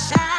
sunshine.